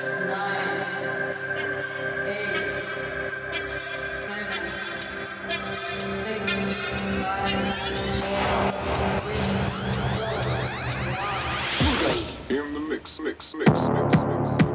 In the mix, mix, mix, mix, mix.